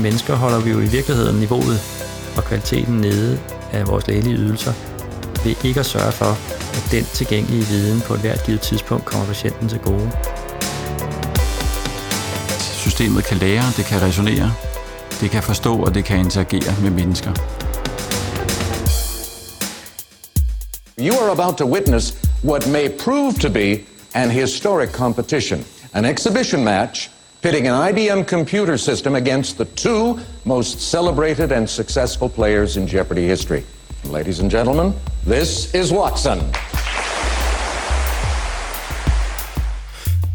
mennesker holder vi jo i virkeligheden niveauet og kvaliteten nede af vores lægelige ydelser ved ikke at sørge for, at den tilgængelige viden på et hvert givet tidspunkt kommer patienten til gode. Systemet kan lære, det kan resonere, det kan forstå og det kan interagere med mennesker. You are about to witness what may prove to be an historic competition, an exhibition match pitting an IBM computer system against the two most celebrated and successful players in Jeopardy history. Ladies and gentlemen, this is Watson.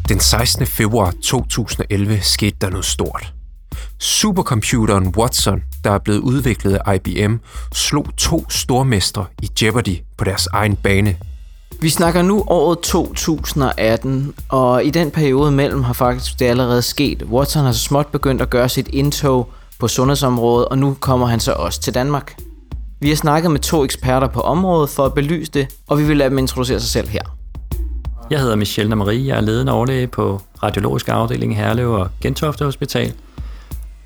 Den 16. februar 2011 skete der noget stort. Supercomputeren Watson, der er blevet udviklet af IBM, slog to stormestre i Jeopardy på deres egen bane. Vi snakker nu året 2018, og i den periode mellem har faktisk det allerede sket. Watson har så småt begyndt at gøre sit indtog på sundhedsområdet, og nu kommer han så også til Danmark. Vi har snakket med to eksperter på området for at belyse det, og vi vil lade dem introducere sig selv her. Jeg hedder Michelle Marie, jeg er ledende overlæge på radiologisk afdeling Herlev og Gentofte Hospital,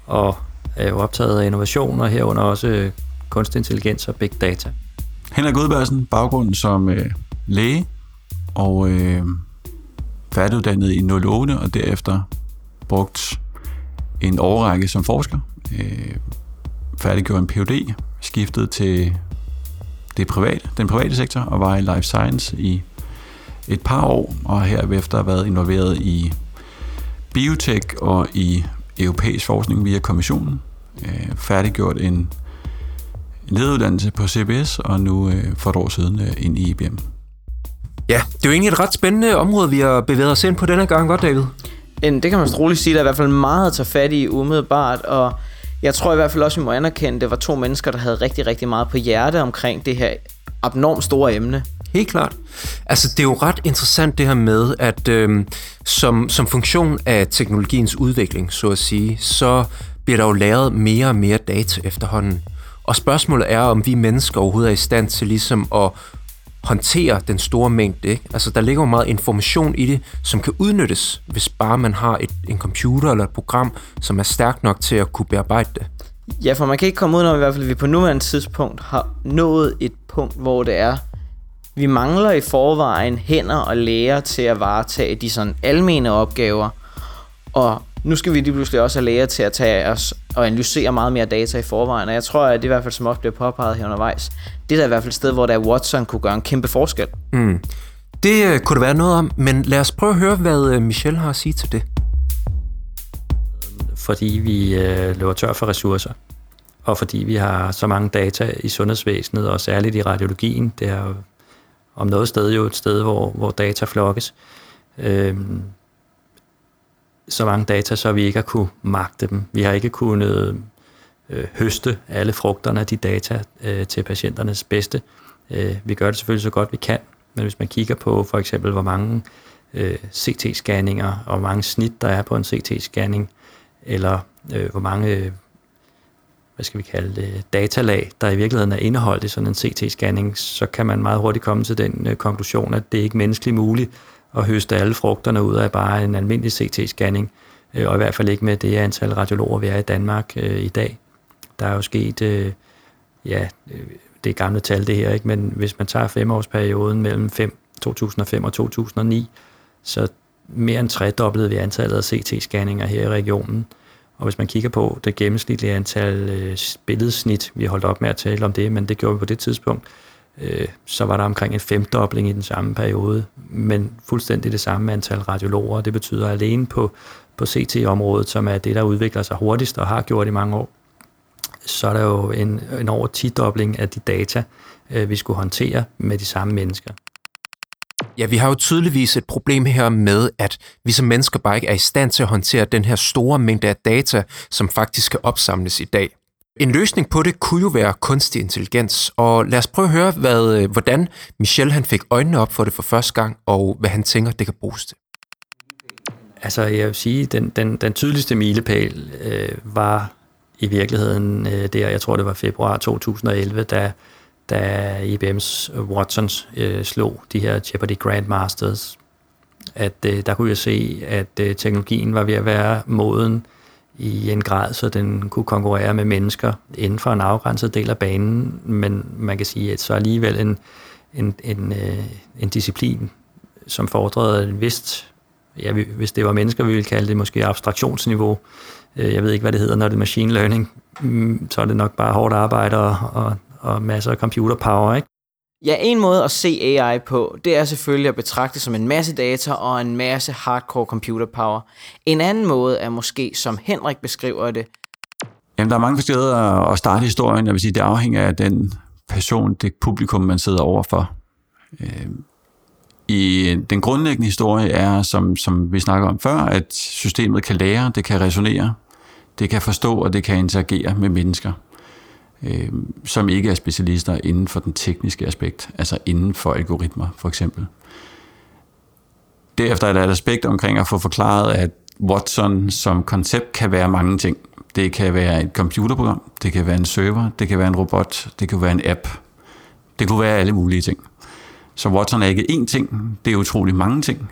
og er jo optaget af innovationer herunder også kunstig intelligens og big data. Henrik Godbergsen, baggrund som øh, læge og øh, færdiguddannet i 08 og derefter brugt en årrække som forsker. Øh, færdiggjorde en Ph.D., skiftet til det private, den private sektor og var i life science i et par år, og herefter været involveret i biotech og i europæisk forskning via kommissionen. Øh, færdiggjort en lederuddannelse på CBS, og nu øh, for et år siden øh, ind i IBM. Ja, det er jo egentlig et ret spændende område, vi har bevæget os ind på denne gang, godt David? Det kan man roligt sige, der er i hvert fald meget at tage fat i umiddelbart, og jeg tror i hvert fald også, vi må anerkende, at det var to mennesker, der havde rigtig, rigtig meget på hjerte omkring det her abnormt store emne. Helt klart. Altså, det er jo ret interessant det her med, at øhm, som, som funktion af teknologiens udvikling, så at sige, så bliver der jo lavet mere og mere data efterhånden. Og spørgsmålet er, om vi mennesker overhovedet er i stand til ligesom at håndtere den store mængde. Ikke? Altså, der ligger jo meget information i det, som kan udnyttes, hvis bare man har et, en computer eller et program, som er stærkt nok til at kunne bearbejde det. Ja, for man kan ikke komme ud, når i hvert fald vi på nuværende tidspunkt har nået et punkt, hvor det er, vi mangler i forvejen hænder og læger til at varetage de sådan almene opgaver, og nu skal vi lige pludselig også have læger til at tage os og analysere meget mere data i forvejen, og jeg tror, at det i hvert fald som også bliver påpeget her undervejs, det er der i hvert fald et sted, hvor der Watson kunne gøre en kæmpe forskel. Mm. Det uh, kunne det være noget om, men lad os prøve at høre, hvad uh, Michelle har at sige til det. Fordi vi uh, løber tør for ressourcer, og fordi vi har så mange data i sundhedsvæsenet, og særligt i radiologien, det er jo om noget sted jo et sted, hvor, hvor data flokkes. Uh, så mange data, så vi ikke har kunne magte dem. Vi har ikke kunnet øh, høste alle frugterne af de data øh, til patienternes bedste. Øh, vi gør det selvfølgelig så godt vi kan, men hvis man kigger på for eksempel, hvor mange øh, CT-scanninger og hvor mange snit der er på en CT-scanning, eller øh, hvor mange hvad skal vi kalde det, datalag, der i virkeligheden er indeholdt i sådan en CT-scanning, så kan man meget hurtigt komme til den øh, konklusion, at det ikke er menneskeligt muligt at høste alle frugterne ud af bare en almindelig CT-scanning, øh, og i hvert fald ikke med det antal radiologer, vi er i Danmark øh, i dag. Der er jo sket, øh, ja, øh, det er gamle tal det her, ikke? men hvis man tager femårsperioden mellem 5, 2005 og 2009, så mere end tredoblede vi antallet af CT-scanninger her i regionen. Og hvis man kigger på det gennemsnitlige antal øh, billedsnit, vi holdt op med at tale om det, men det gjorde vi på det tidspunkt, øh, så var der omkring en femdobling i den samme periode, men fuldstændig det samme antal radiologer. Det betyder alene på, på CT-området, som er det, der udvikler sig hurtigst og har gjort i mange år, så er der jo en, en over 10-dobling af de data, øh, vi skulle håndtere med de samme mennesker. Ja, vi har jo tydeligvis et problem her med, at vi som mennesker bare ikke er i stand til at håndtere den her store mængde af data, som faktisk kan opsamles i dag. En løsning på det kunne jo være kunstig intelligens, og lad os prøve at høre, hvad, øh, hvordan Michel han fik øjnene op for det for første gang, og hvad han tænker, det kan bruges til. Altså, jeg vil sige, den, den, den tydeligste milepæl øh, var i virkeligheden øh, der, jeg tror det var februar 2011, da, da IBM's Watsons øh, slog de her Jeopardy Grandmasters, at øh, der kunne jeg se, at øh, teknologien var ved at være moden i en grad, så den kunne konkurrere med mennesker inden for en afgrænset del af banen, men man kan sige, at så alligevel en, en, en, øh, en disciplin, som fordrede en vist, ja, hvis det var mennesker, vi ville kalde det måske abstraktionsniveau, øh, jeg ved ikke, hvad det hedder, når det er machine learning, mm, så er det nok bare hårdt arbejde og, og, og masser af computer power, ikke? Ja, en måde at se AI på, det er selvfølgelig at betragte som en masse data og en masse hardcore computer power. En anden måde er måske, som Henrik beskriver det, Jamen, der er mange forskellige at starte historien. Jeg vil sige, det afhænger af den person, det publikum, man sidder overfor. Øhm, I den grundlæggende historie er, som, som vi snakker om før, at systemet kan lære, det kan resonere, det kan forstå, og det kan interagere med mennesker øh, som ikke er specialister inden for den tekniske aspekt, altså inden for algoritmer for eksempel. Derefter er der et aspekt omkring at få forklaret, at Watson som koncept kan være mange ting. Det kan være et computerprogram, det kan være en server, det kan være en robot, det kan være en app. Det kunne være alle mulige ting. Så Watson er ikke én ting, det er utrolig mange ting.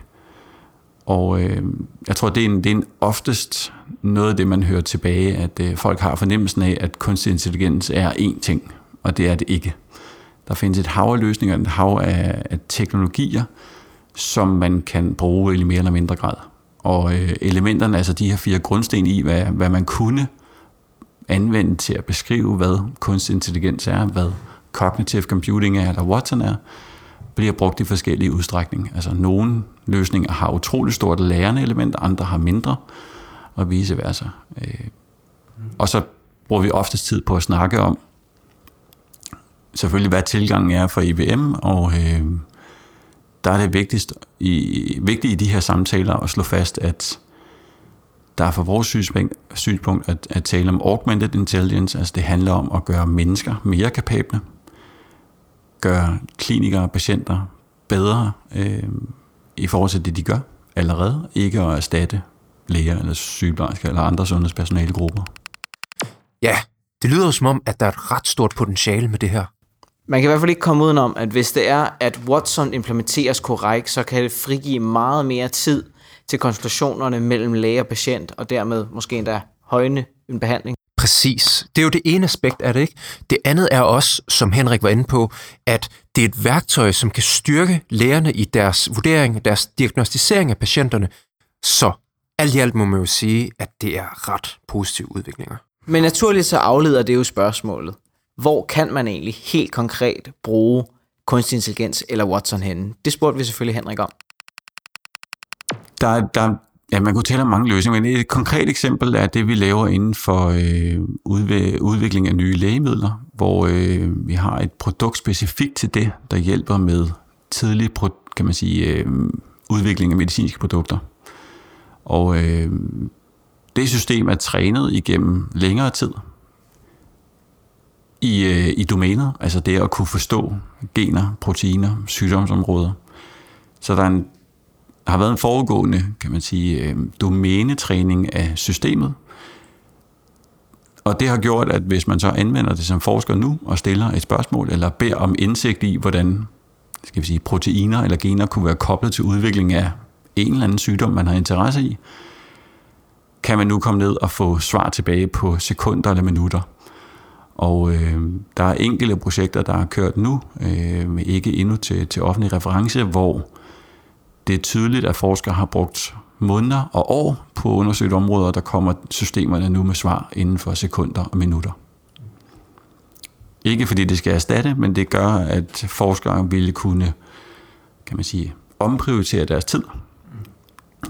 Og øh, jeg tror, det er, en, det er en oftest noget af det, man hører tilbage, at øh, folk har fornemmelsen af, at kunstig intelligens er én ting, og det er det ikke. Der findes et hav af løsninger, et hav af, af teknologier, som man kan bruge i mere eller mindre grad. Og øh, elementerne, altså de her fire grundsten i, hvad, hvad man kunne anvende til at beskrive, hvad kunstig intelligens er, hvad cognitive computing er, eller Watson er, bliver brugt i forskellige udstrækning. Altså nogen løsninger har utrolig stort lærende element, andre har mindre, og vice versa. Øh, og så bruger vi oftest tid på at snakke om, selvfølgelig hvad tilgangen er for IBM, og øh, der er det vigtigst i, vigtigt i de her samtaler at slå fast, at der er fra vores synspunkt, synspunkt at, at tale om augmented intelligence, altså det handler om at gøre mennesker mere kapable, gøre klinikere og patienter bedre øh, i forhold til det, de gør allerede, ikke at erstatte læger eller sygeplejersker eller andre sundhedspersonalegrupper. Ja, det lyder som om, at der er et ret stort potentiale med det her. Man kan i hvert fald ikke komme udenom, at hvis det er, at Watson implementeres korrekt, så kan det frigive meget mere tid til konsultationerne mellem læge og patient, og dermed måske endda højne en behandling. Præcis. Det er jo det ene aspekt af det, ikke? Det andet er også, som Henrik var inde på, at det er et værktøj, som kan styrke lægerne i deres vurdering, deres diagnostisering af patienterne. Så alt i alt må man jo sige, at det er ret positive udviklinger. Men naturligt så afleder det jo spørgsmålet. Hvor kan man egentlig helt konkret bruge kunstig intelligens eller Watson henne? Det spurgte vi selvfølgelig Henrik om. Der, der, ja, man kunne tale om mange løsninger, men et konkret eksempel er det, vi laver inden for øh, udvikling af nye lægemidler, hvor øh, vi har et produkt specifikt til det, der hjælper med tidlig kan man sige, øh, udvikling af medicinske produkter. Og øh, det system er trænet igennem længere tid i, øh, i domæner, altså det at kunne forstå gener, proteiner, sygdomsområder. Så der, er en, har været en foregående, kan man sige, øh, domænetræning af systemet. Og det har gjort, at hvis man så anvender det som forsker nu og stiller et spørgsmål, eller beder om indsigt i, hvordan skal vi sige, proteiner eller gener kunne være koblet til udvikling af en eller anden sygdom, man har interesse i, kan man nu komme ned og få svar tilbage på sekunder eller minutter. Og øh, der er enkelte projekter, der er kørt nu, øh, ikke endnu til, til offentlig reference, hvor det er tydeligt, at forskere har brugt måneder og år på at undersøge områder, der kommer systemerne nu med svar inden for sekunder og minutter. Ikke fordi det skal erstatte, men det gør, at forskere ville kunne, kan man sige, omprioritere deres tid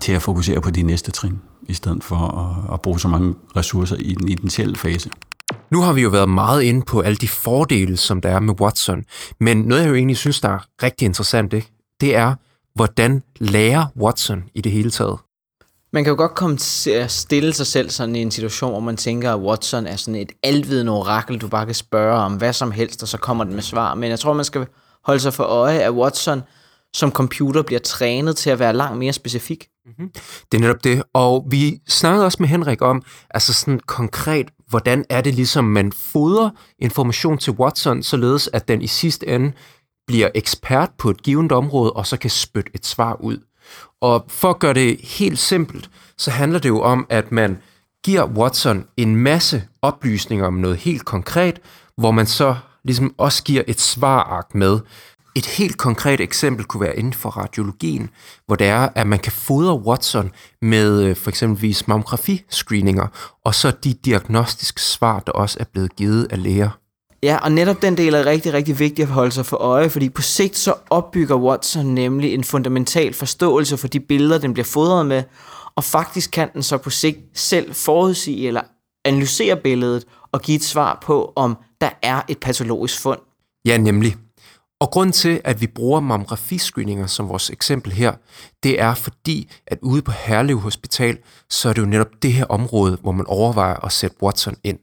til at fokusere på de næste trin, i stedet for at, at bruge så mange ressourcer i den initielle fase. Nu har vi jo været meget inde på alle de fordele, som der er med Watson, men noget jeg jo egentlig synes, der er rigtig interessant, ikke? det er, hvordan lærer Watson i det hele taget? Man kan jo godt komme til at stille sig selv sådan i en situation, hvor man tænker, at Watson er sådan et altvidende orakel, du bare kan spørge om hvad som helst, og så kommer den med svar. Men jeg tror, man skal holde sig for øje, at Watson som computer bliver trænet til at være langt mere specifik. Mm-hmm. Det er netop det. Og vi snakkede også med Henrik om, altså sådan konkret, hvordan er det ligesom, man fodrer information til Watson, således at den i sidste ende bliver ekspert på et givet område, og så kan spytte et svar ud. Og for at gøre det helt simpelt, så handler det jo om, at man giver Watson en masse oplysninger om noget helt konkret, hvor man så ligesom også giver et svarark med. Et helt konkret eksempel kunne være inden for radiologien, hvor det er, at man kan fodre Watson med øh, for eksempelvis mammografi-screeninger, og så de diagnostiske svar, der også er blevet givet af læger. Ja, og netop den del er rigtig, rigtig vigtig at holde sig for øje, fordi på sigt så opbygger Watson nemlig en fundamental forståelse for de billeder, den bliver fodret med, og faktisk kan den så på sigt selv forudsige eller analysere billedet og give et svar på, om der er et patologisk fund. Ja, nemlig. Og grund til, at vi bruger mammografiscreeninger som vores eksempel her, det er fordi, at ude på Herlev Hospital, så er det jo netop det her område, hvor man overvejer at sætte Watson ind.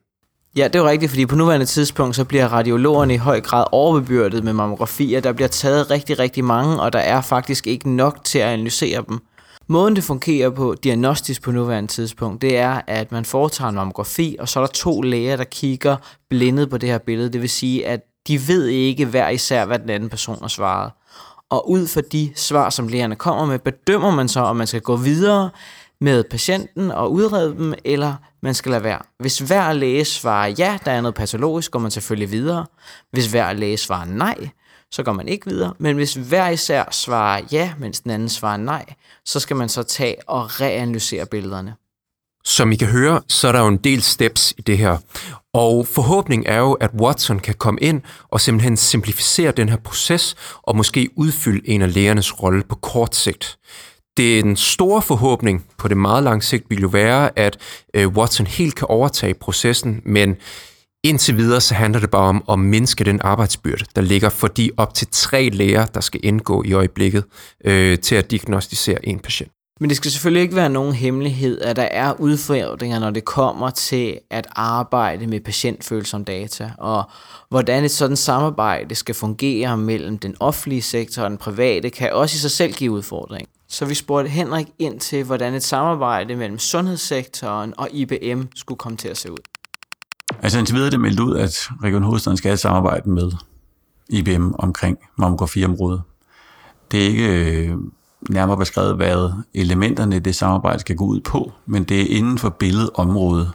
Ja, det er jo rigtigt, fordi på nuværende tidspunkt, så bliver radiologerne i høj grad overbebyrdet med mammografier. Der bliver taget rigtig, rigtig mange, og der er faktisk ikke nok til at analysere dem. Måden det fungerer på diagnostisk på nuværende tidspunkt, det er, at man foretager en mammografi, og så er der to læger, der kigger blindet på det her billede. Det vil sige, at de ved ikke hver især, hvad den anden person har svaret. Og ud fra de svar, som lægerne kommer med, bedømmer man så, om man skal gå videre med patienten og udrede dem, eller man skal lade være. Hvis hver læge svarer ja, der er noget patologisk, går man selvfølgelig videre. Hvis hver læge svarer nej, så går man ikke videre. Men hvis hver især svarer ja, mens den anden svarer nej, så skal man så tage og reanalysere billederne. Som I kan høre, så er der jo en del steps i det her. Og forhåbningen er jo, at Watson kan komme ind og simpelthen simplificere den her proces og måske udfylde en af lægernes rolle på kort sigt. Det er en store forhåbning på det meget lange sigt vil jo være, at øh, Watson helt kan overtage processen, men indtil videre så handler det bare om at mindske den arbejdsbyrde, der ligger for de op til tre læger, der skal indgå i øjeblikket øh, til at diagnostisere en patient. Men det skal selvfølgelig ikke være nogen hemmelighed, at der er udfordringer, når det kommer til at arbejde med patientfølsomme data, og hvordan et sådan samarbejde skal fungere mellem den offentlige sektor og den private, kan også i sig selv give udfordringer. Så vi spurgte Henrik ind til, hvordan et samarbejde mellem sundhedssektoren og IBM skulle komme til at se ud. Altså indtil videre er det meldt ud, at Region Hovedstaden skal have samarbejde med IBM omkring mammografiområdet. Det er ikke øh, nærmere beskrevet, hvad elementerne i det samarbejde skal gå ud på, men det er inden for billedområdet.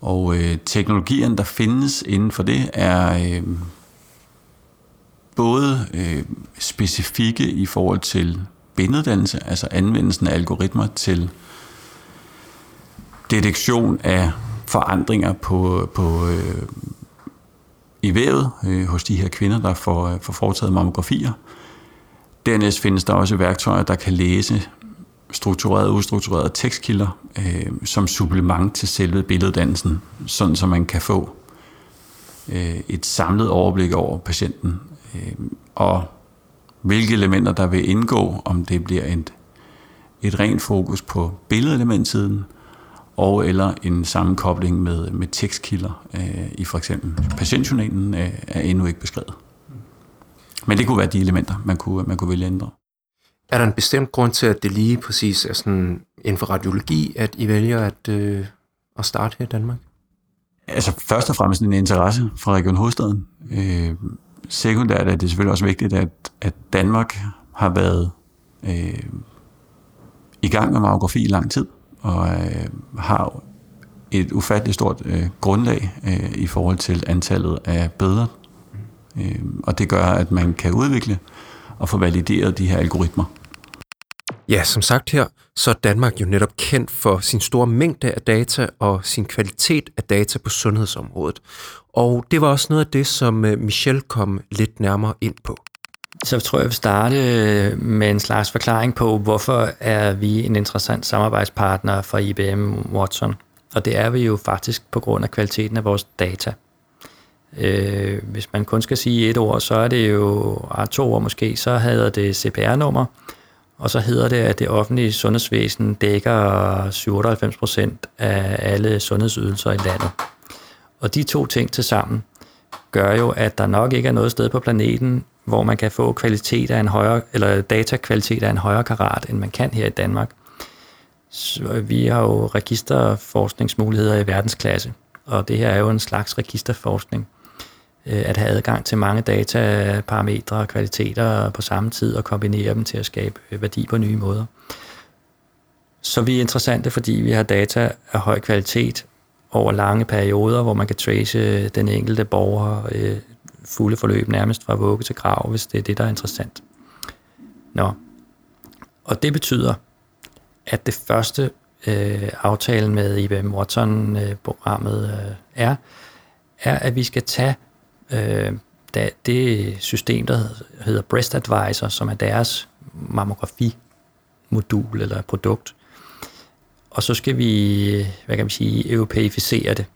Og øh, teknologierne, der findes inden for det, er øh, både øh, specifikke i forhold til billeddannelse, altså anvendelsen af algoritmer til detektion af forandringer på, på øh, i vævet øh, hos de her kvinder, der får, øh, får foretaget mammografier. Dernæst findes der også værktøjer, der kan læse strukturerede og ustrukturerede tekstkilder øh, som supplement til selve billeddannelsen, sådan så man kan få øh, et samlet overblik over patienten. Øh, og hvilke elementer der vil indgå, om det bliver et, et rent fokus på billedelementsiden, og eller en sammenkobling med, med tekstkilder øh, i for eksempel patientjournalen øh, er endnu ikke beskrevet. Men det kunne være de elementer, man kunne, man kunne vælge at ændre. Er der en bestemt grund til, at det lige præcis er sådan inden for radiologi, at I vælger at, øh, at starte her i Danmark? Altså først og fremmest en interesse fra Region Hovedstaden. Øh, sekundært er det selvfølgelig også vigtigt, at, at Danmark har været øh, i gang med mammografi i lang tid, og øh, har et ufatteligt stort øh, grundlag øh, i forhold til antallet af bøder. Øh, og det gør, at man kan udvikle og få valideret de her algoritmer. Ja, som sagt her, så er Danmark jo netop kendt for sin store mængde af data og sin kvalitet af data på sundhedsområdet. Og det var også noget af det, som Michel Michelle kom lidt nærmere ind på. Så tror jeg, jeg vil starte øh, med en slags forklaring på, hvorfor er vi en interessant samarbejdspartner for IBM Watson. Og det er vi jo faktisk på grund af kvaliteten af vores data. Øh, hvis man kun skal sige et ord, så er det jo ah, to ord måske, så havde det CPR-nummer, og så hedder det, at det offentlige sundhedsvæsen dækker 97 procent af alle sundhedsydelser i landet. Og de to ting til sammen gør jo, at der nok ikke er noget sted på planeten, hvor man kan få kvalitet af en højere, eller datakvalitet af en højere karat, end man kan her i Danmark. Så vi har jo registerforskningsmuligheder i verdensklasse, og det her er jo en slags registerforskning. Øh, at have adgang til mange data, parametre og kvaliteter på samme tid og kombinere dem til at skabe øh, værdi på nye måder. Så vi er interessante, fordi vi har data af høj kvalitet over lange perioder, hvor man kan trace øh, den enkelte borger øh, fulde forløb nærmest fra vugge til grav, hvis det er det, der er interessant. Nå. Og det betyder, at det første øh, aftale med IBM Watson-programmet øh, er, er, at vi skal tage øh, det system, der hedder Breast Advisor, som er deres mammografi-modul eller produkt, og så skal vi, hvad kan man sige, europæificere det.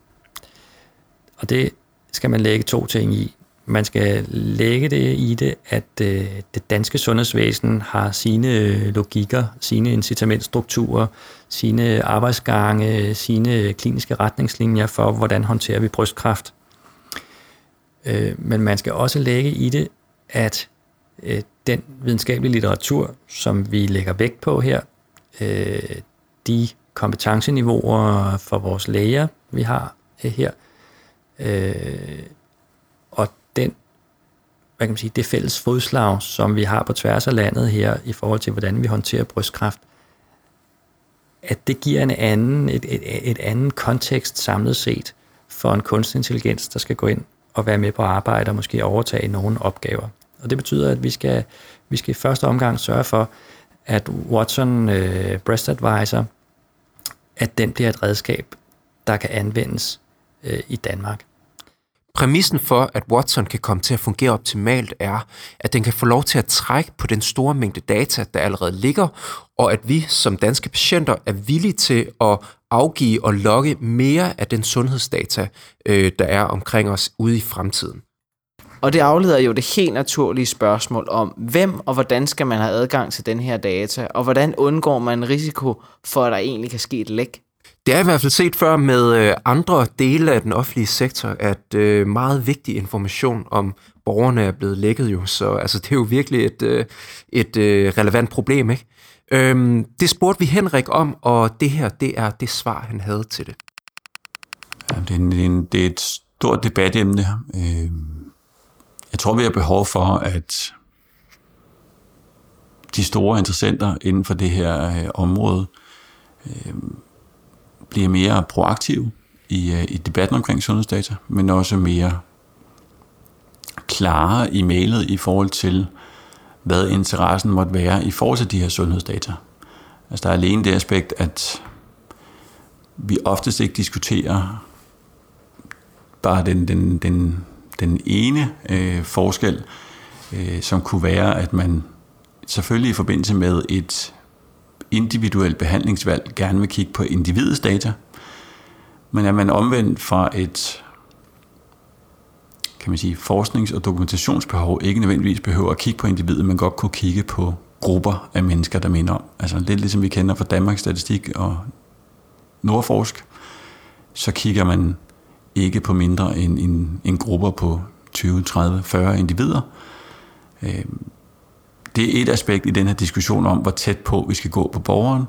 Og det skal man lægge to ting i. Man skal lægge det i det, at øh, det danske sundhedsvæsen har sine øh, logikker, sine incitamentstrukturer, sine arbejdsgange, sine kliniske retningslinjer for, hvordan håndterer vi brystkræft. Øh, men man skal også lægge i det, at øh, den videnskabelige litteratur, som vi lægger vægt på her, øh, de kompetenceniveauer for vores læger, vi har øh, her, øh, og den, hvad kan man sige, det fælles fodslag, som vi har på tværs af landet her, i forhold til, hvordan vi håndterer brystkræft, at det giver en anden, et, et, et anden kontekst samlet set for en kunstig intelligens, der skal gå ind og være med på arbejde og måske overtage nogle opgaver. Og det betyder, at vi skal, vi skal i første omgang sørge for, at Watson øh, Breast Advisor, at den bliver et redskab, der kan anvendes øh, i Danmark. Præmissen for, at Watson kan komme til at fungere optimalt, er, at den kan få lov til at trække på den store mængde data, der allerede ligger, og at vi som danske patienter er villige til at afgive og logge mere af den sundhedsdata, øh, der er omkring os ude i fremtiden. Og det afleder jo det helt naturlige spørgsmål om, hvem og hvordan skal man have adgang til den her data, og hvordan undgår man en risiko for, at der egentlig kan ske et læk? Det er i hvert fald set før med øh, andre dele af den offentlige sektor, at øh, meget vigtig information om borgerne er blevet lækket jo, så altså, det er jo virkelig et, øh, et relevant problem, ikke? Øhm, det spurgte vi Henrik om, og det her, det er det svar, han havde til det. Ja, det, er en, det er et stort debatemne. Øh, jeg tror, vi har behov for, at de store interessenter inden for det her øh, område øh, bliver mere proaktive i, øh, i debatten omkring sundhedsdata, men også mere klare i mailet i forhold til, hvad interessen måtte være i forhold til de her sundhedsdata. Altså der er alene det aspekt, at vi oftest ikke diskuterer bare den, den, den, den ene øh, forskel, øh, som kunne være, at man selvfølgelig i forbindelse med et individuelt behandlingsvalg gerne vil kigge på individets data, men at man omvendt fra et kan man sige, forsknings- og dokumentationsbehov ikke nødvendigvis behøver at kigge på individet, men godt kunne kigge på grupper af mennesker, der minder om. Altså lidt ligesom vi kender fra Danmarks Statistik og Nordforsk, så kigger man ikke på mindre end en, en grupper på 20, 30, 40 individer. Øh, det er et aspekt i den her diskussion om, hvor tæt på vi skal gå på borgeren,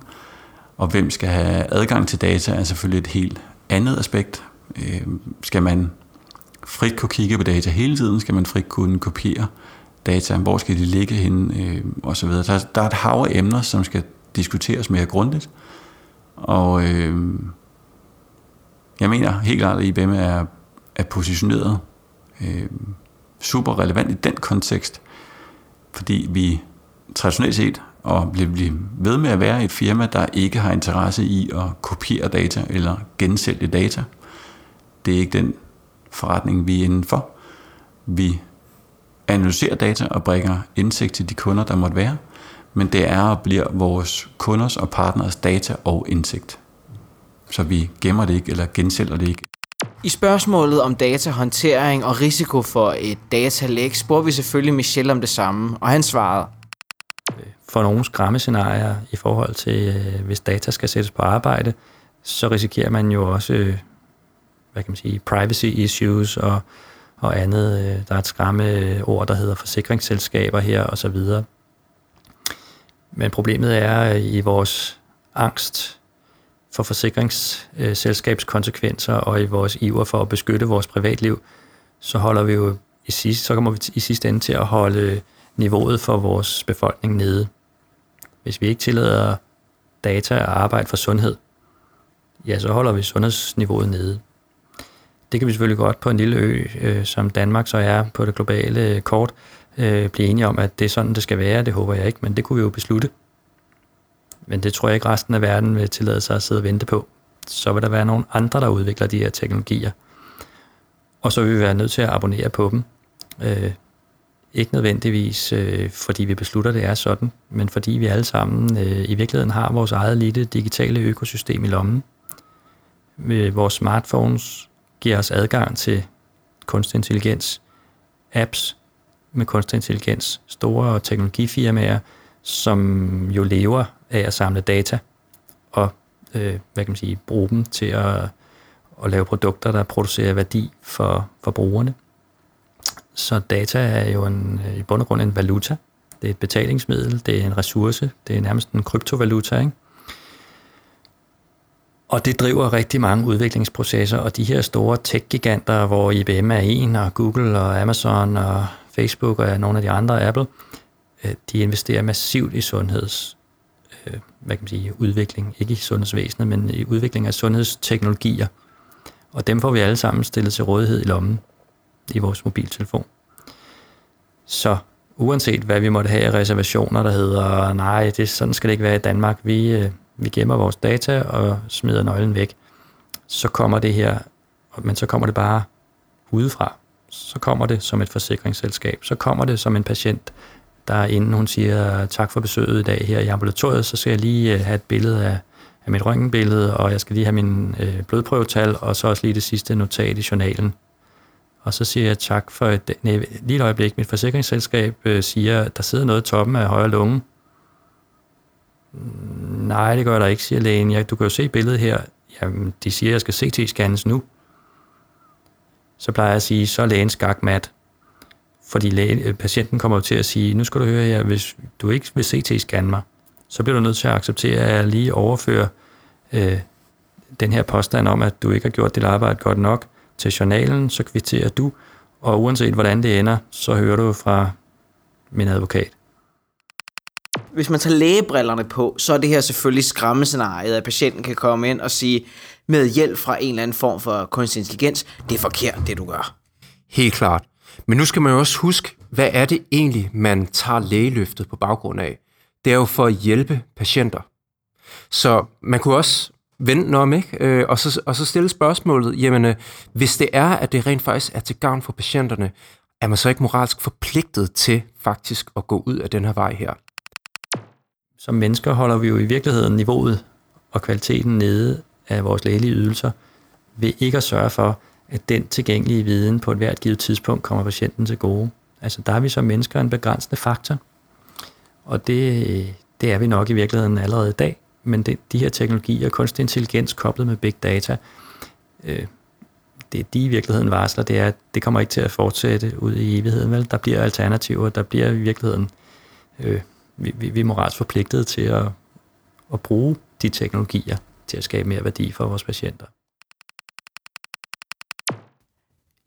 og hvem skal have adgang til data, er selvfølgelig et helt andet aspekt. Øh, skal man frit kunne kigge på data hele tiden? Skal man frit kunne kopiere data? Hvor skal de ligge henne? Øh, og så videre. Der, der er et hav af emner, som skal diskuteres mere grundigt. Og øh, jeg mener helt klart, at IBM er, er positioneret øh, super relevant i den kontekst, fordi vi traditionelt set og bliver ved med at være et firma, der ikke har interesse i at kopiere data eller gensælge data. Det er ikke den forretning, vi er inden for. Vi analyserer data og bringer indsigt til de kunder, der måtte være, men det er og bliver vores kunders og partners data og indsigt. Så vi gemmer det ikke eller gensælger det ikke. I spørgsmålet om datahåndtering og risiko for et datalæk spurgte vi selvfølgelig Michel om det samme, og han svarede. For nogle skræmmescenarier i forhold til, øh, hvis data skal sættes på arbejde, så risikerer man jo også, øh, hvad kan man sige, privacy issues og, og andet. Øh, der er et skræmme øh, ord, der hedder forsikringsselskaber her og så videre. Men problemet er øh, i vores angst for forsikringsselskabskonsekvenser og i vores iver for at beskytte vores privatliv, så holder vi jo i sidste, så kommer vi i sidste ende til at holde niveauet for vores befolkning nede. Hvis vi ikke tillader data at arbejde for sundhed, ja, så holder vi sundhedsniveauet nede. Det kan vi selvfølgelig godt på en lille ø, øh, som Danmark så er på det globale øh, kort, øh, blive enige om, at det er sådan, det skal være. Det håber jeg ikke, men det kunne vi jo beslutte. Men det tror jeg ikke resten af verden vil tillade sig at sidde og vente på. Så vil der være nogle andre, der udvikler de her teknologier. Og så vil vi være nødt til at abonnere på dem. Øh, ikke nødvendigvis, øh, fordi vi beslutter, det er sådan, men fordi vi alle sammen øh, i virkeligheden har vores eget lille digitale økosystem i lommen. Med vores smartphones giver os adgang til kunstig intelligens, apps med kunstig intelligens, store teknologifirmaer, som jo lever af at samle data og øh, hvad kan man sige, bruge dem til at, at lave produkter, der producerer værdi for, for brugerne. Så data er jo en, i bund og grund en valuta. Det er et betalingsmiddel, det er en ressource, det er nærmest en kryptovaluta. Ikke? Og det driver rigtig mange udviklingsprocesser, og de her store tech-giganter, hvor IBM er en, og Google og Amazon og Facebook og nogle af de andre, Apple, øh, de investerer massivt i sundheds, øh, hvad kan man sige, udvikling, ikke i sundhedsvæsenet, men i udvikling af sundhedsteknologier. Og dem får vi alle sammen stillet til rådighed i lommen i vores mobiltelefon. Så uanset hvad vi måtte have af reservationer, der hedder, nej, det, sådan skal det ikke være i Danmark, vi, øh, vi gemmer vores data og smider nøglen væk, så kommer det her, men så kommer det bare udefra. Så kommer det som et forsikringsselskab. Så kommer det som en patient, der inden hun siger tak for besøget i dag her i ambulatoriet, så skal jeg lige øh, have et billede af, af mit røntgenbillede, og jeg skal lige have min øh, blodprøvetal, og så også lige det sidste notat i journalen. Og så siger jeg tak for et, nej, lige et øjeblik. Mit forsikringsselskab øh, siger, der sidder noget i toppen af højre lunge. Nej, det gør der ikke, siger lægen. Ja, du kan jo se billedet her. Jamen, de siger, at jeg skal CT-scannes nu. Så plejer jeg at sige, så er lægen skakmat. Fordi lægen, øh, patienten kommer til at sige, nu skal du høre her, hvis du ikke vil CT-scanne mig, så bliver du nødt til at acceptere, at jeg lige overfører øh, den her påstand om, at du ikke har gjort dit arbejde godt nok til journalen, så kvitterer du, og uanset hvordan det ender, så hører du fra min advokat. Hvis man tager lægebrillerne på, så er det her selvfølgelig skræmmescenariet, at patienten kan komme ind og sige, med hjælp fra en eller anden form for kunstig intelligens, det er forkert, det du gør. Helt klart. Men nu skal man jo også huske, hvad er det egentlig, man tager lægeløftet på baggrund af? Det er jo for at hjælpe patienter. Så man kunne også vende om, ikke? Øh, og, så, og så stille spørgsmålet, jamen, øh, hvis det er, at det rent faktisk er til gavn for patienterne, er man så ikke moralsk forpligtet til faktisk at gå ud af den her vej her? Som mennesker holder vi jo i virkeligheden niveauet og kvaliteten nede af vores lægelige ydelser ved ikke at sørge for, at den tilgængelige viden på et hvert givet tidspunkt kommer patienten til gode. Altså der er vi som mennesker en begrænsende faktor, og det, det er vi nok i virkeligheden allerede i dag men det, de her teknologier, kunstig intelligens koblet med big data, øh, det de i virkeligheden varsler, det er, at det kommer ikke til at fortsætte ud i evigheden. Vel? Der bliver alternativer, der bliver i virkeligheden, øh, vi, vi, vi er moralsk forpligtet til at, at bruge de teknologier til at skabe mere værdi for vores patienter.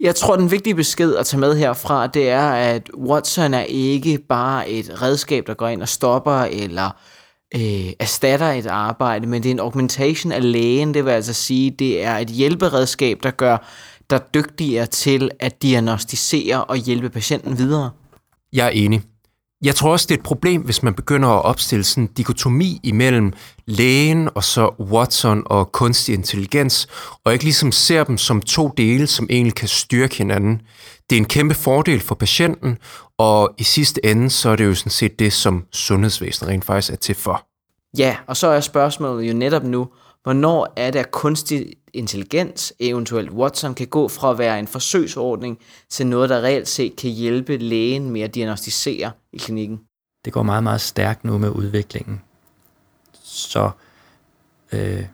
Jeg tror, den vigtige besked at tage med herfra, det er, at Watson er ikke bare et redskab, der går ind og stopper eller øh, erstatter et arbejde, men det er en augmentation af lægen. Det vil altså sige, det er et hjælperedskab, der gør dig dygtigere til at diagnostisere og hjælpe patienten videre. Jeg er enig. Jeg tror også, det er et problem, hvis man begynder at opstille sådan en dikotomi imellem lægen og så Watson og kunstig intelligens, og ikke ligesom ser dem som to dele, som egentlig kan styrke hinanden. Det er en kæmpe fordel for patienten, og i sidste ende, så er det jo sådan set det, som sundhedsvæsenet rent faktisk er til for. Ja, og så er spørgsmålet jo netop nu, hvornår er det, at kunstig intelligens, eventuelt Watson, kan gå fra at være en forsøgsordning til noget, der reelt set kan hjælpe lægen med at diagnostisere i klinikken? Det går meget, meget stærkt nu med udviklingen. Så øh,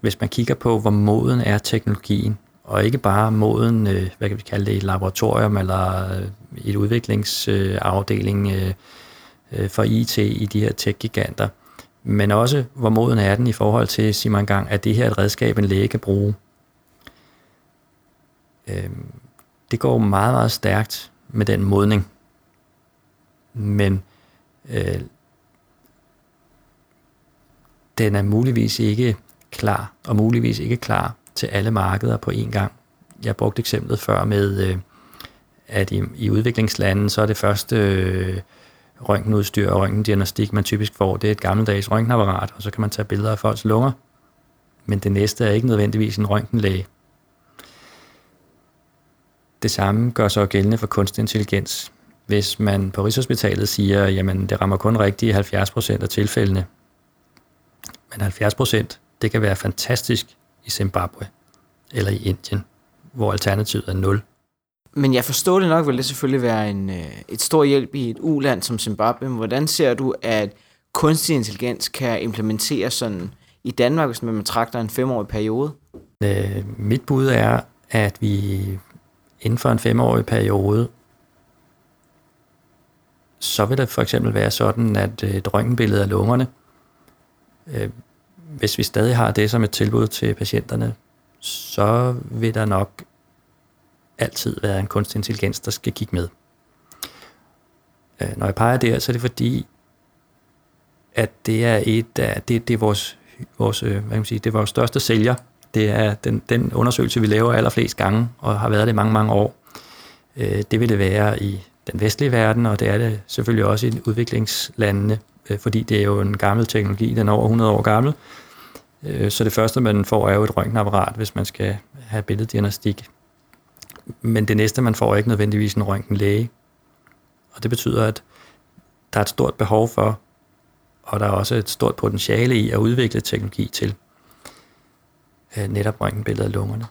hvis man kigger på, hvor moden er teknologien, og ikke bare moden, øh, hvad kan vi kalde det, i et laboratorium eller øh, i et udviklingsafdeling øh, øh, for IT i de her tech-giganter, men også hvor moden er den i forhold til, siger man gang, at det her er et redskab, en læge kan bruge. Øh, det går meget, meget stærkt med den modning. Men øh, den er muligvis ikke klar, og muligvis ikke klar til alle markeder på én gang. Jeg brugte eksemplet før med, øh, at i, i udviklingslande, så er det første øh, røntgenudstyr og røntgendiagnostik, man typisk får, det er et gammeldags røntgenapparat, og så kan man tage billeder af folks lunger. Men det næste er ikke nødvendigvis en røntgenlæge. Det samme gør sig gældende for kunstig intelligens. Hvis man på Rigshospitalet siger, jamen det rammer kun rigtigt i 70% af tilfældene, men 70% det kan være fantastisk i Zimbabwe eller i Indien, hvor alternativet er 0. Men jeg forstår det nok, vil det selvfølgelig være en, øh, et stor hjælp i et uland som Zimbabwe. Men hvordan ser du, at kunstig intelligens kan implementeres sådan i Danmark, hvis man betragter en femårig periode? Øh, mit bud er, at vi inden for en femårig periode, så vil det for eksempel være sådan, at øh, et røntgenbillede af lungerne, øh, hvis vi stadig har det som et tilbud til patienterne, så vil der nok altid være en kunstig intelligens, der skal kigge med. Øh, når jeg peger der, så er det fordi, at det er et af, det, det er vores, vores, øh, hvad kan man sige, det er vores største sælger. Det er den, den undersøgelse, vi laver allerflest gange, og har været det mange, mange år. Øh, det vil det være i den vestlige verden, og det er det selvfølgelig også i udviklingslandene, øh, fordi det er jo en gammel teknologi, den er over 100 år gammel. Øh, så det første, man får, er jo et røntgenapparat, hvis man skal have billeddiagnostik men det næste, man får, er ikke nødvendigvis en røntgenlæge. Og det betyder, at der er et stort behov for, og der er også et stort potentiale i at udvikle teknologi til øh, netop røntgenbilleder af lungerne.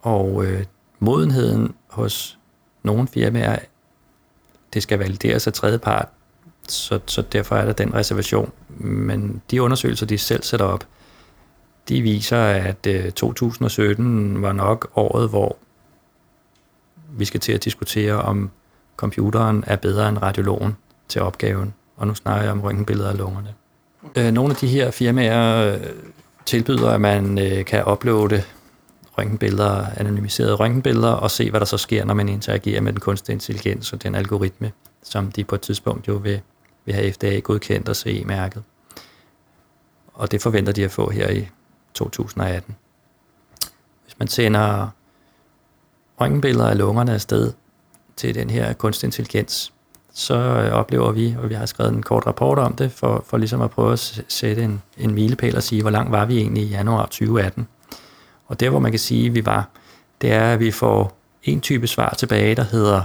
Og øh, modenheden hos nogle firmaer, det skal valideres af tredjepart, så, så derfor er der den reservation. Men de undersøgelser, de selv sætter op, de viser, at øh, 2017 var nok året, hvor vi skal til at diskutere, om computeren er bedre end radiologen til opgaven. Og nu snakker jeg om røntgenbilleder af lungerne. Øh, nogle af de her firmaer øh, tilbyder, at man øh, kan uploade røntgenbilleder, anonymiserede røntgenbilleder, og se, hvad der så sker, når man interagerer med den kunstige intelligens og den algoritme, som de på et tidspunkt jo vil, vil have FDA godkendt og CE-mærket. Og det forventer de at få her i 2018. Hvis man sender røntgenbilleder af lungerne afsted til den her kunstig intelligens, så øh, oplever vi, og vi har skrevet en kort rapport om det, for, for ligesom at prøve at sætte en, en milepæl og sige, hvor langt var vi egentlig i januar 2018. Og der, hvor man kan sige, at vi var, det er, at vi får en type svar tilbage, der hedder,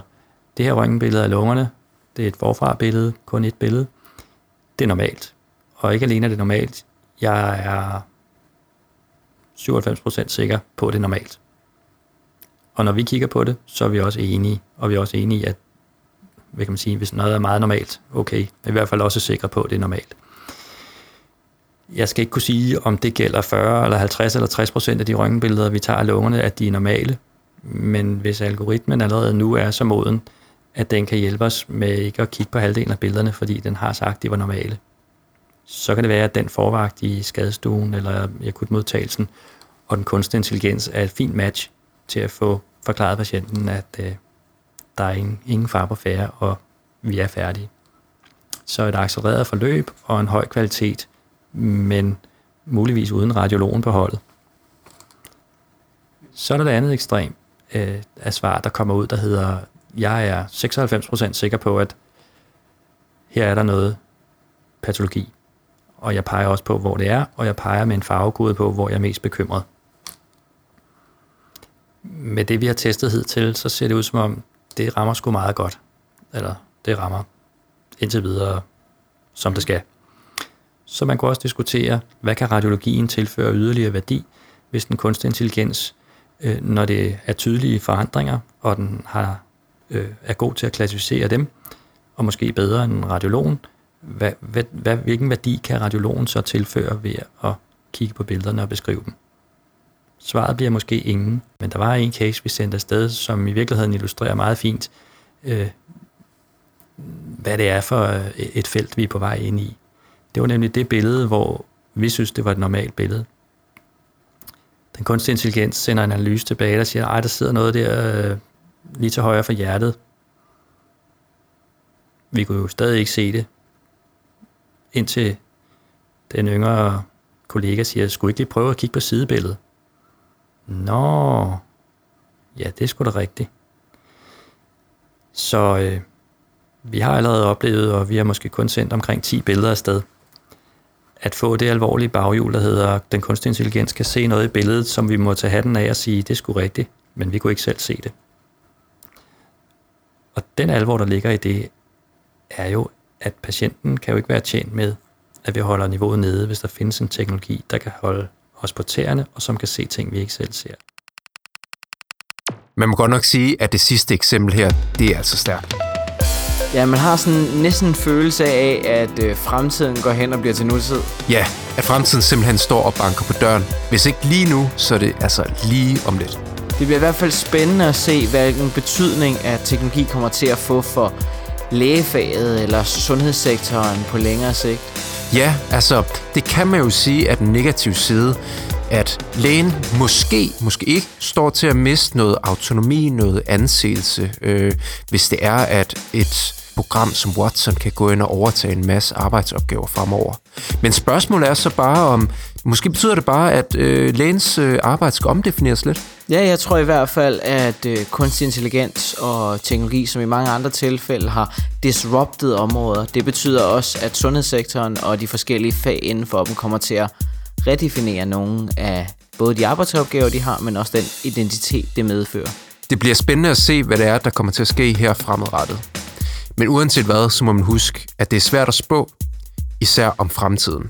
det her røntgenbillede af lungerne, det er et forfra-billede, kun et billede, det er normalt. Og ikke alene er det normalt, jeg er 97% sikker på, at det er normalt. Og når vi kigger på det, så er vi også enige, og vi er også enige i, at hvad kan man sige, hvis noget er meget normalt, okay, er i hvert fald også sikre på, at det er normalt. Jeg skal ikke kunne sige, om det gælder 40 eller 50 eller 60 procent af de røntgenbilleder, vi tager af lungerne, at de er normale. Men hvis algoritmen allerede nu er så moden, at den kan hjælpe os med ikke at kigge på halvdelen af billederne, fordi den har sagt, at de var normale, så kan det være, at den forvagt i skadestuen eller i akutmodtagelsen og den kunstige intelligens er et fint match til at få forklaret patienten, at øh, der er ingen, ingen far på færre, og vi er færdige. Så et accelereret forløb og en høj kvalitet, men muligvis uden radiologen på holdet. Så er der det andet ekstrem øh, af svar, der kommer ud, der hedder, jeg er 96% sikker på, at her er der noget patologi, og jeg peger også på, hvor det er, og jeg peger med en farvekode på, hvor jeg er mest bekymret med det, vi har testet hidtil, så ser det ud som om, det rammer sgu meget godt. Eller det rammer indtil videre, som det skal. Så man kunne også diskutere, hvad kan radiologien tilføre yderligere værdi, hvis den kunstig intelligens, øh, når det er tydelige forandringer, og den har, øh, er god til at klassificere dem, og måske bedre end radiologen, hvad, hvad, hvad, hvilken værdi kan radiologen så tilføre ved at kigge på billederne og beskrive dem? Svaret bliver måske ingen, men der var en case, vi sendte afsted, som i virkeligheden illustrerer meget fint, øh, hvad det er for øh, et felt, vi er på vej ind i. Det var nemlig det billede, hvor vi synes, det var et normalt billede. Den kunstige intelligens sender en analyse tilbage, der siger, at der sidder noget der øh, lige til højre for hjertet. Vi kunne jo stadig ikke se det, indtil den yngre kollega siger, skulle ikke lige prøve at kigge på sidebilledet? Nå, ja, det er sgu da rigtigt. Så øh, vi har allerede oplevet, og vi har måske kun sendt omkring 10 billeder afsted, at få det alvorlige baghjul, der hedder, at den kunstige intelligens kan se noget i billedet, som vi må tage hatten af og sige, det er sgu rigtigt, men vi kunne ikke selv se det. Og den alvor, der ligger i det, er jo, at patienten kan jo ikke være tjent med, at vi holder niveauet nede, hvis der findes en teknologi, der kan holde os på tæerne, og som kan se ting, vi ikke selv ser. Man må godt nok sige, at det sidste eksempel her, det er altså stærkt. Ja, man har sådan næsten en følelse af, at øh, fremtiden går hen og bliver til nutid. Ja, at fremtiden simpelthen står og banker på døren. Hvis ikke lige nu, så er det altså lige om lidt. Det bliver i hvert fald spændende at se, hvilken betydning at teknologi kommer til at få for lægefaget eller sundhedssektoren på længere sigt. Ja, altså, det kan man jo sige at den negative side, at lægen måske, måske ikke, står til at miste noget autonomi, noget anseelse, øh, hvis det er, at et program som Watson kan gå ind og overtage en masse arbejdsopgaver fremover. Men spørgsmålet er så bare om, måske betyder det bare, at øh, lægens øh, arbejde skal omdefineres lidt? Ja, jeg tror i hvert fald, at øh, kunstig intelligens og teknologi, som i mange andre tilfælde har disrupted områder, det betyder også, at sundhedssektoren og de forskellige fag inden for dem kommer til at redefinere nogle af både de arbejdsopgaver, de har, men også den identitet, det medfører. Det bliver spændende at se, hvad det er, der kommer til at ske her fremadrettet. Men uanset hvad, så må man huske, at det er svært at spå, især om fremtiden.